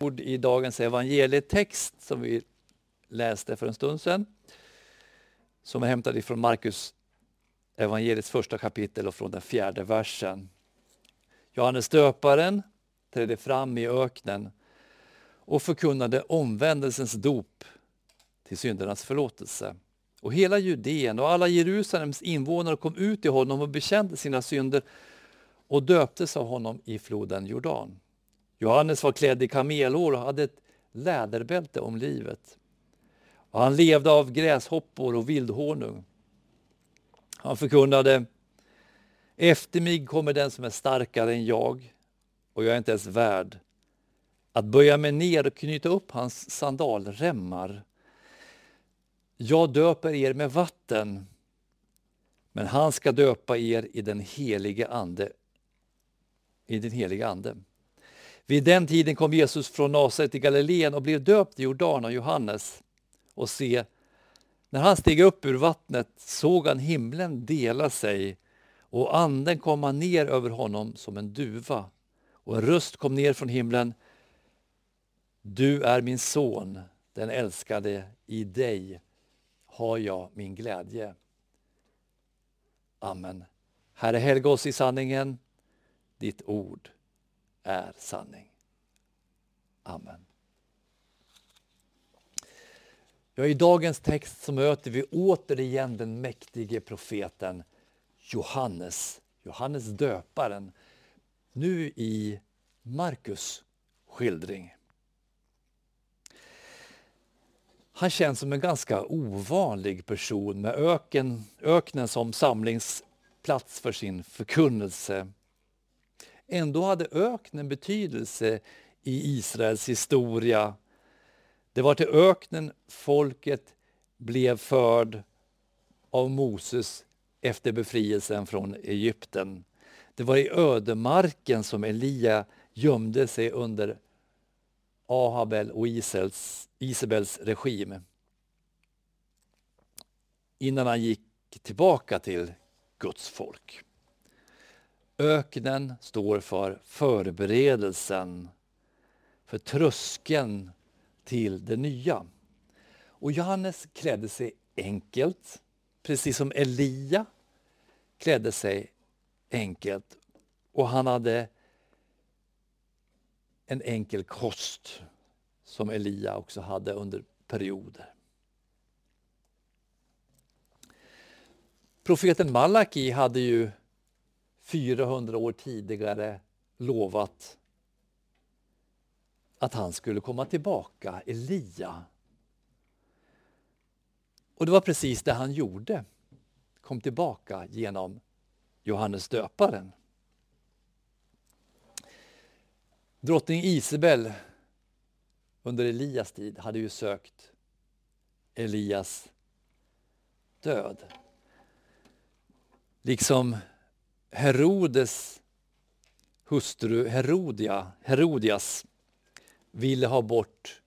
ord i dagens evangelietext som vi läste för en stund sedan. Som är hämtad ifrån Markus evangeliets första kapitel och från den fjärde versen. Johannes döparen trädde fram i öknen och förkunnade omvändelsens dop till syndernas förlåtelse. Och hela Judeen och alla Jerusalems invånare kom ut till honom och bekände sina synder och döptes av honom i floden Jordan. Johannes var klädd i kamelhår och hade ett läderbälte om livet. Och han levde av gräshoppor och vildhonung. Han förkunnade Efter mig kommer den som är starkare än jag och jag är inte ens värd att böja mig ner och knyta upp hans sandalremmar. Jag döper er med vatten, men han ska döpa er i den helige ande. I den helige ande. Vid den tiden kom Jesus från Nasaret i Galileen och blev döpt i Jordan av Johannes. Och se, när han steg upp ur vattnet såg han himlen dela sig och anden komma ner över honom som en duva. Och en röst kom ner från himlen. Du är min son, den älskade, i dig har jag min glädje. Amen. Herre, helga oss i sanningen. Ditt ord är sanning. Amen. Ja, I dagens text så möter vi återigen den mäktige profeten Johannes, Johannes döparen, nu i Markus skildring. Han känns som en ganska ovanlig person med öken, öknen som samlingsplats för sin förkunnelse. Ändå hade öknen betydelse i Israels historia. Det var till öknen folket blev förd av Moses efter befrielsen från Egypten. Det var i ödemarken som Elia gömde sig under Ahabel och Isels, Isabels regim innan han gick tillbaka till Guds folk. Öknen står för förberedelsen, för tröskeln till det nya. Och Johannes klädde sig enkelt, precis som Elia klädde sig enkelt. Och han hade en enkel kost som Elia också hade under perioder. Profeten Malaki hade ju 400 år tidigare lovat att han skulle komma tillbaka, Elia. Och det var precis det han gjorde, kom tillbaka genom Johannes döparen. Drottning Isabel under Elias tid hade ju sökt Elias död. Liksom Herodes hustru Herodia, Herodias ville ha bort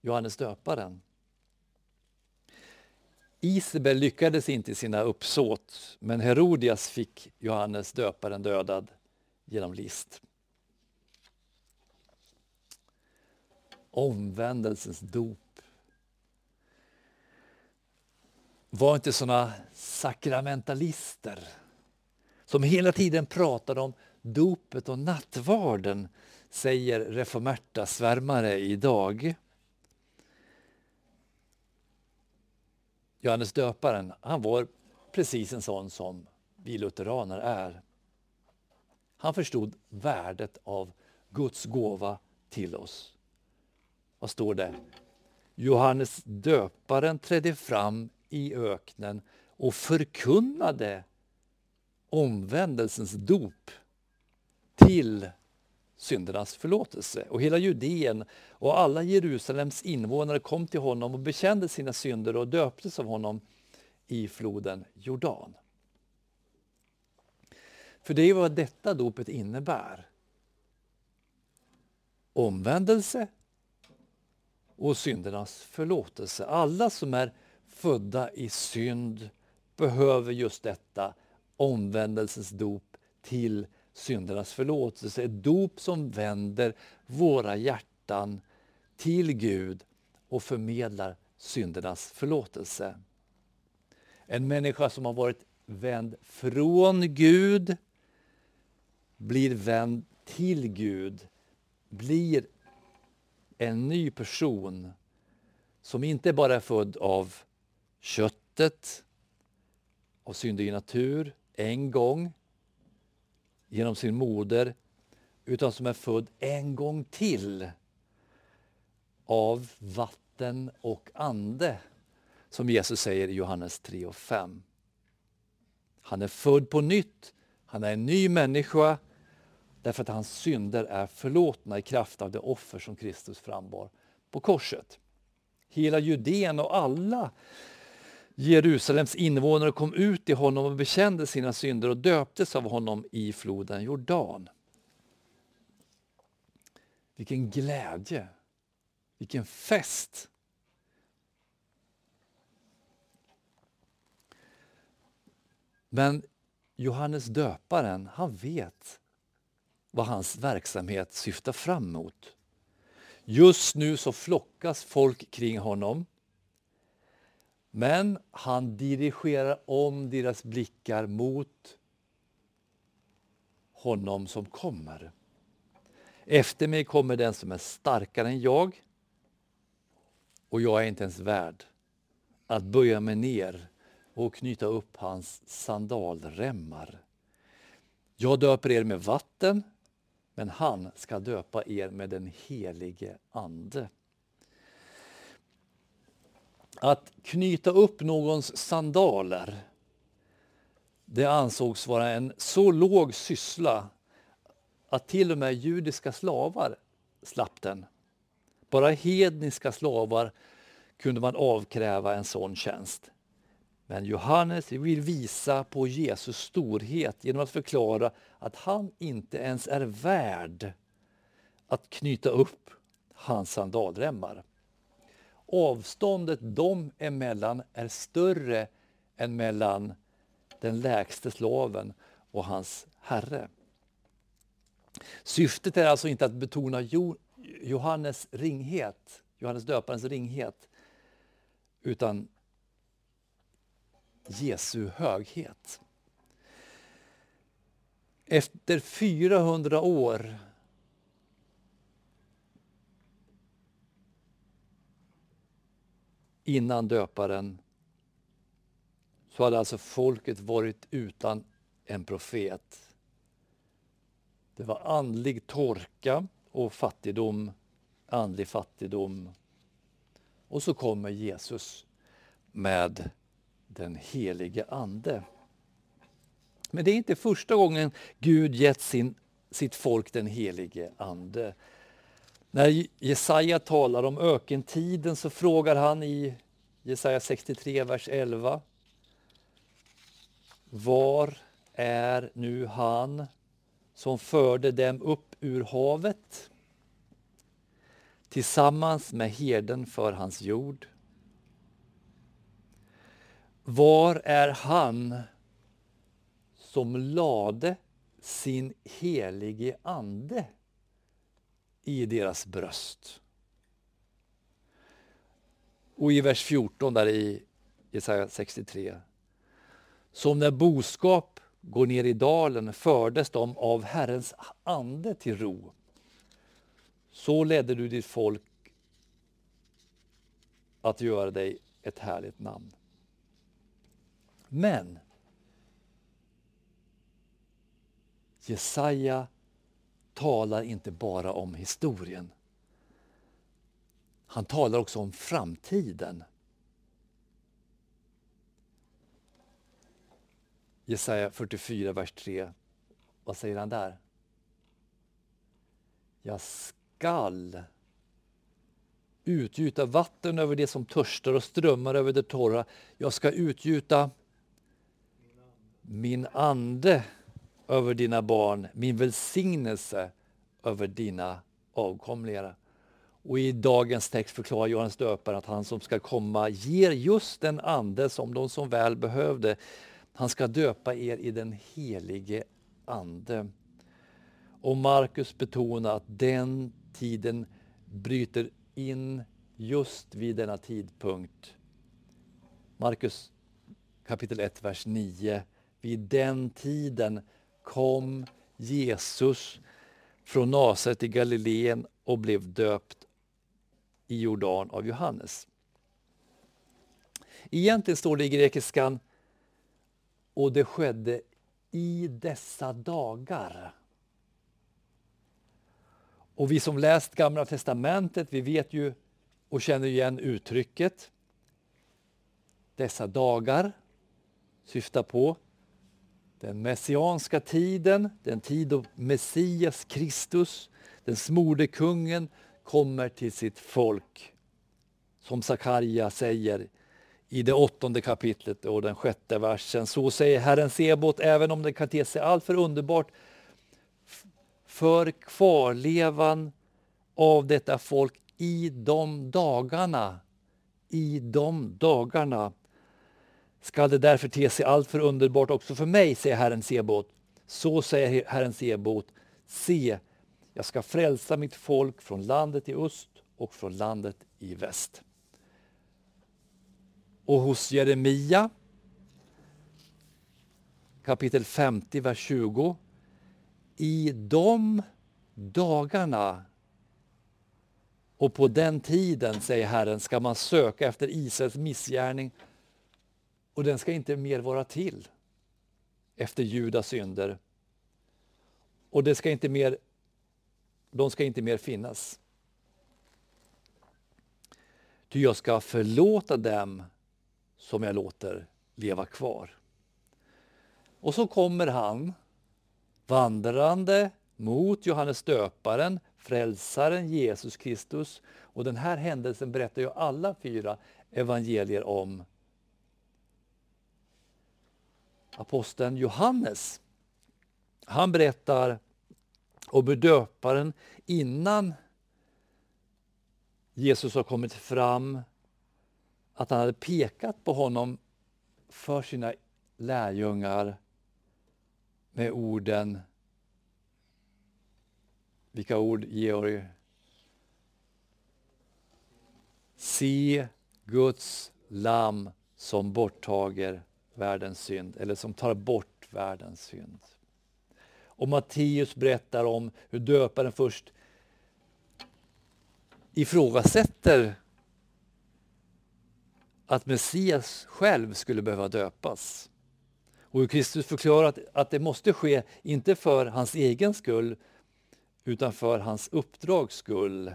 Johannes döparen. Isabel lyckades inte i sina uppsåt, men Herodias fick Johannes döparen dödad genom list. Omvändelsens dop. Var inte såna sakramentalister som hela tiden pratade om dopet och nattvarden, säger reformerta svärmare idag. Johannes döparen, han var precis en sån som vi lutheraner är. Han förstod värdet av Guds gåva till oss. Vad står det? Johannes döparen trädde fram i öknen och förkunnade omvändelsens dop till syndernas förlåtelse. Och hela Judeen och alla Jerusalems invånare kom till honom och bekände sina synder och döptes av honom i floden Jordan. För det är vad detta dopet innebär. Omvändelse och syndernas förlåtelse. Alla som är födda i synd behöver just detta omvändelsens dop till syndernas förlåtelse. Ett dop som vänder våra hjärtan till Gud och förmedlar syndernas förlåtelse. En människa som har varit vänd från Gud blir vänd till Gud, blir en ny person som inte bara är född av köttet, av syndig natur, en gång genom sin moder, utan som är född en gång till av vatten och ande, som Jesus säger i Johannes 3 och 5. Han är född på nytt, han är en ny människa därför att hans synder är förlåtna i kraft av det offer som Kristus frambar på korset. Hela Judeen och alla Jerusalems invånare kom ut till honom och bekände sina synder och döptes av honom i floden Jordan. Vilken glädje, vilken fest! Men Johannes döparen, han vet vad hans verksamhet syftar fram mot. Just nu så flockas folk kring honom. Men han dirigerar om deras blickar mot honom som kommer. Efter mig kommer den som är starkare än jag och jag är inte ens värd att böja mig ner och knyta upp hans sandalremmar. Jag döper er med vatten, men han ska döpa er med den helige Ande. Att knyta upp någons sandaler det ansågs vara en så låg syssla att till och med judiska slavar slapp den. Bara hedniska slavar kunde man avkräva en sån tjänst. Men Johannes vill visa på Jesus storhet genom att förklara att han inte ens är värd att knyta upp hans sandalremmar. Avståndet dem emellan är större än mellan den lägste slaven och hans herre. Syftet är alltså inte att betona Johannes ringhet, Johannes döparens ringhet, utan Jesu höghet. Efter 400 år innan döparen så hade alltså folket varit utan en profet. Det var andlig torka och fattigdom, andlig fattigdom. Och så kommer Jesus med den helige Ande. Men det är inte första gången Gud gett sin, sitt folk den helige Ande. När Jesaja talar om ökentiden så frågar han i Jesaja 63, vers 11. Var är nu han som förde dem upp ur havet tillsammans med herden för hans jord? Var är han som lade sin helige ande i deras bröst? Och i vers 14 där i Jesaja 63. Som när boskap går ner i dalen fördes de av Herrens ande till ro. Så ledde du ditt folk att göra dig ett härligt namn. Men Jesaja talar inte bara om historien. Han talar också om framtiden. Jesaja 44, vers 3. Vad säger han där? Jag skall utgjuta vatten över det som törstar och strömmar över det torra. Jag ska utgjuta min ande över dina barn, min välsignelse över dina avkomlingar. Och i dagens text förklarar Johannes döparen att han som ska komma ger just den ande som de som väl behövde. Han ska döpa er i den helige Ande. Och Markus betonar att den tiden bryter in just vid denna tidpunkt. Markus kapitel 1, vers 9. Vid den tiden kom Jesus från Nasaret i Galileen och blev döpt i Jordan av Johannes. Egentligen står det i grekiskan och det skedde i dessa dagar. Och vi som läst Gamla Testamentet, vi vet ju och känner igen uttrycket. Dessa dagar syftar på den messianska tiden, den tid då Messias Kristus, den smorde kungen, kommer till sitt folk. Som Sakarja säger i det åttonde kapitlet och den sjätte versen. Så säger Herren Sebot, även om det kan te sig alltför underbart för kvarlevan av detta folk i de dagarna. I de dagarna skall det därför te sig alltför underbart också för mig, säger Herren Sebot. Så säger Herren Sebot, se, jag ska frälsa mitt folk från landet i öst och från landet i väst. Och hos Jeremia kapitel 50, vers 20. I de dagarna och på den tiden, säger Herren, ska man söka efter Israels missgärning och den ska inte mer vara till efter Judas synder. Och det ska inte mer, de ska inte mer finnas. Ty jag ska förlåta dem som jag låter leva kvar. Och så kommer han vandrande mot Johannes döparen, frälsaren Jesus Kristus. Och den här händelsen berättar ju alla fyra evangelier om. Aposteln Johannes, han berättar om döparen innan Jesus har kommit fram att han hade pekat på honom för sina lärjungar med orden vilka ord, Georg? Se Guds lam som borttager världens synd, eller som tar bort världens synd. Och Matteus berättar om hur döparen först ifrågasätter att Messias själv skulle behöva döpas. Och hur Kristus förklarar att, att det måste ske, inte för hans egen skull, utan för hans uppdrags skull.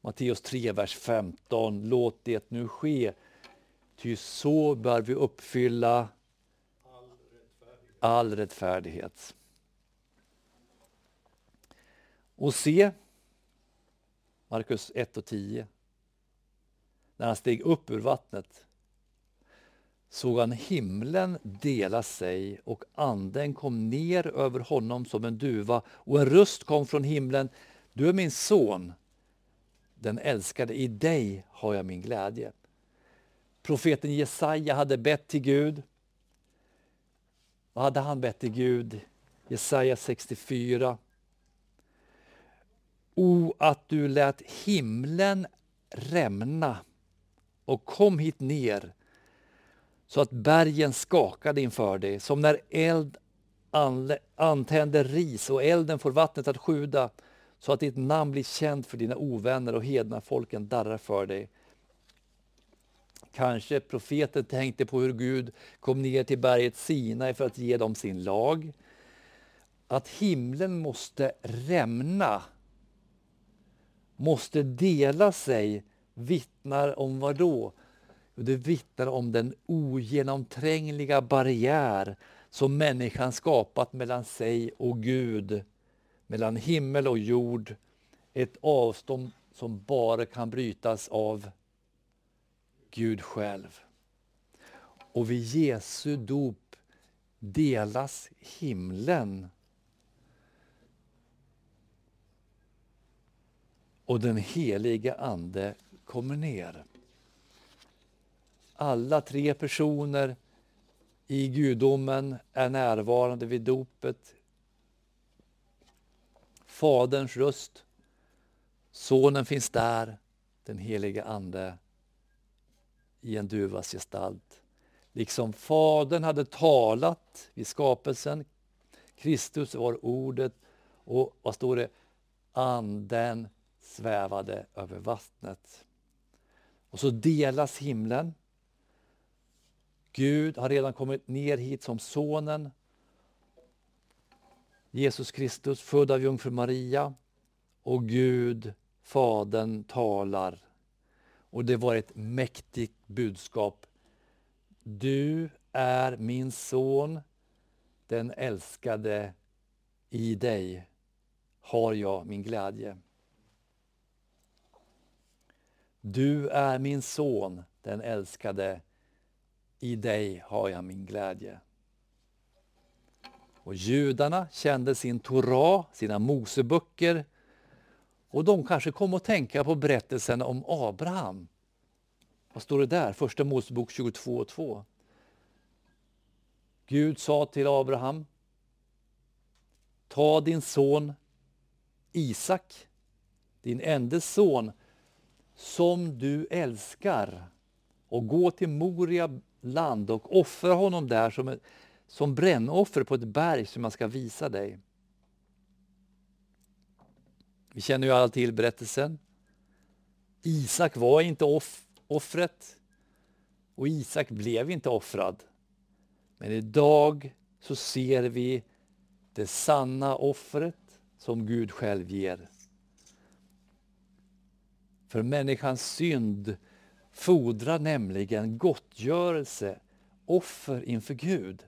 Matteus 3, vers 15. Låt det nu ske, ty så bör vi uppfylla all rättfärdighet. All rättfärdighet. Och se, Markus 1 och 10 när han steg upp ur vattnet såg han himlen dela sig och anden kom ner över honom som en duva och en röst kom från himlen. Du är min son, den älskade, i dig har jag min glädje. Profeten Jesaja hade bett till Gud. Vad hade han bett till Gud? Jesaja 64. O, att du lät himlen rämna och kom hit ner så att bergen skakade inför dig, som när eld antänder ris och elden får vattnet att sjuda, så att ditt namn blir känt för dina ovänner och hedna folken darrar för dig. Kanske profeten tänkte på hur Gud kom ner till berget Sinai för att ge dem sin lag. Att himlen måste rämna, måste dela sig vittnar om vad då? Det vittnar om den ogenomträngliga barriär som människan skapat mellan sig och Gud, mellan himmel och jord. Ett avstånd som bara kan brytas av Gud själv. Och vid Jesu dop delas himlen och den helige Ande kommer ner. Alla tre personer i gudomen är närvarande vid dopet. Faderns röst. Sonen finns där, den helige Ande i en duvas gestalt. Liksom Fadern hade talat vid skapelsen, Kristus var ordet och vad står det? Anden svävade över vattnet. Och så delas himlen. Gud har redan kommit ner hit som sonen. Jesus Kristus, född av jungfru Maria. Och Gud, Fadern, talar. Och det var ett mäktigt budskap. Du är min son, den älskade. I dig har jag min glädje. Du är min son, den älskade. I dig har jag min glädje. Och judarna kände sin Torah, sina Moseböcker. Och de kanske kom att tänka på berättelsen om Abraham. Vad står det där? Första Mosebok 22.2. Gud sa till Abraham, ta din son Isak, din enda son, som du älskar och gå till Moria land och offra honom där som, som brännoffer på ett berg som jag ska visa dig. Vi känner ju alla till berättelsen. Isak var inte off offret och Isak blev inte offrad. Men idag så ser vi det sanna offret som Gud själv ger. För människans synd fordrar nämligen gottgörelse, offer inför Gud.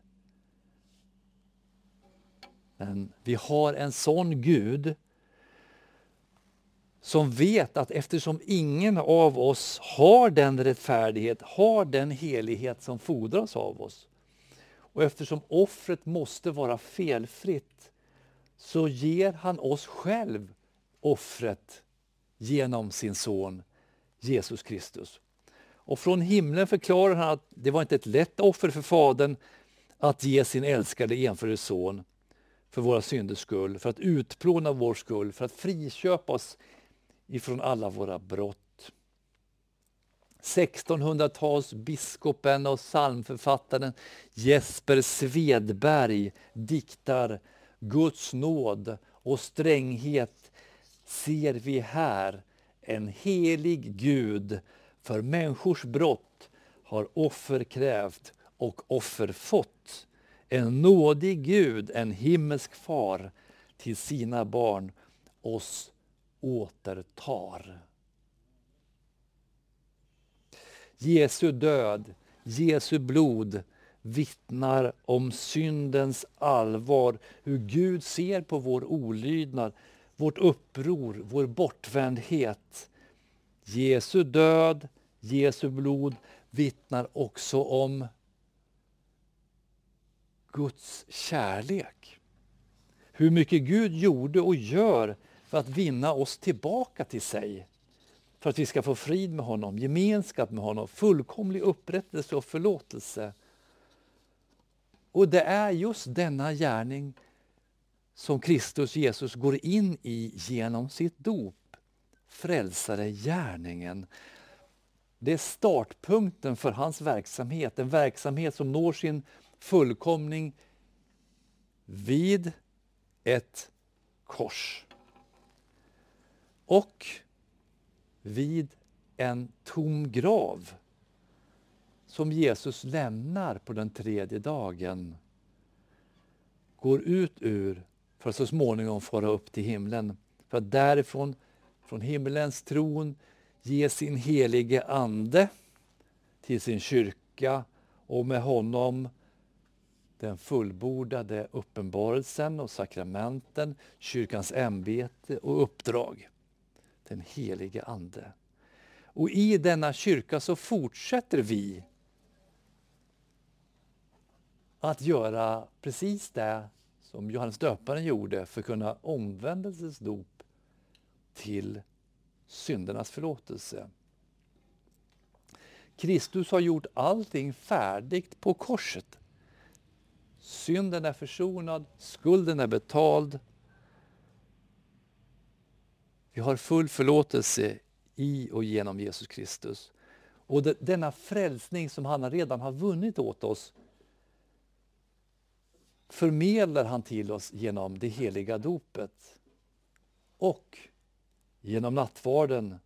Men vi har en sån Gud som vet att eftersom ingen av oss har den rättfärdighet, har den helighet som fordras av oss och eftersom offret måste vara felfritt så ger han oss själv offret genom sin son Jesus Kristus. Och från himlen förklarar han att det var inte ett lätt offer för Fadern att ge sin älskade enfödde son för våra synders skull, för att utplåna vår skull, för att friköpa oss ifrån alla våra brott. 1600-talsbiskopen och psalmförfattaren Jesper Svedberg diktar Guds nåd och stränghet ser vi här en helig Gud för människors brott har offer krävt och offer fått. En nådig Gud, en himmelsk far till sina barn oss återtar. Jesu död, Jesu blod vittnar om syndens allvar, hur Gud ser på vår olydnad, vårt uppror, vår bortvändhet. Jesu död, Jesu blod vittnar också om Guds kärlek. Hur mycket Gud gjorde och gör för att vinna oss tillbaka till sig. För att vi ska få frid med honom, gemenskap med honom, fullkomlig upprättelse och förlåtelse. Och det är just denna gärning som Kristus Jesus går in i genom sitt dop. Frälsare gärningen. Det är startpunkten för hans verksamhet, en verksamhet som når sin fullkomning vid ett kors. Och vid en tom grav som Jesus lämnar på den tredje dagen går ut ur för att så småningom fara upp till himlen. För att därifrån, från himlens tron, ge sin helige Ande till sin kyrka och med honom den fullbordade uppenbarelsen och sakramenten, kyrkans ämbete och uppdrag. Den helige Ande. Och i denna kyrka så fortsätter vi att göra precis det som Johannes döparen gjorde för att kunna omvändelsens dop till syndernas förlåtelse. Kristus har gjort allting färdigt på korset. Synden är försonad, skulden är betald. Vi har full förlåtelse i och genom Jesus Kristus. Och denna frälsning som han redan har vunnit åt oss förmedlar han till oss genom det heliga dopet. Och genom nattvarden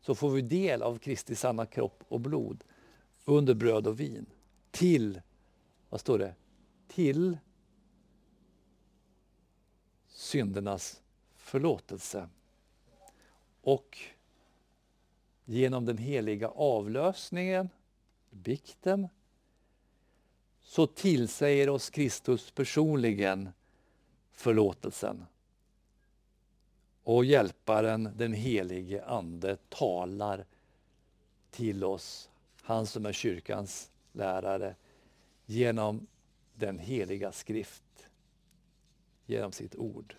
så får vi del av Kristi sanna kropp och blod under bröd och vin. Till, vad står det? Till syndernas förlåtelse. Och genom den heliga avlösningen, bikten, så tillsäger oss Kristus personligen förlåtelsen. Och hjälparen, den helige Ande, talar till oss, han som är kyrkans lärare, genom den heliga skrift, genom sitt ord.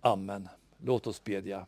Amen. Låt oss bedja.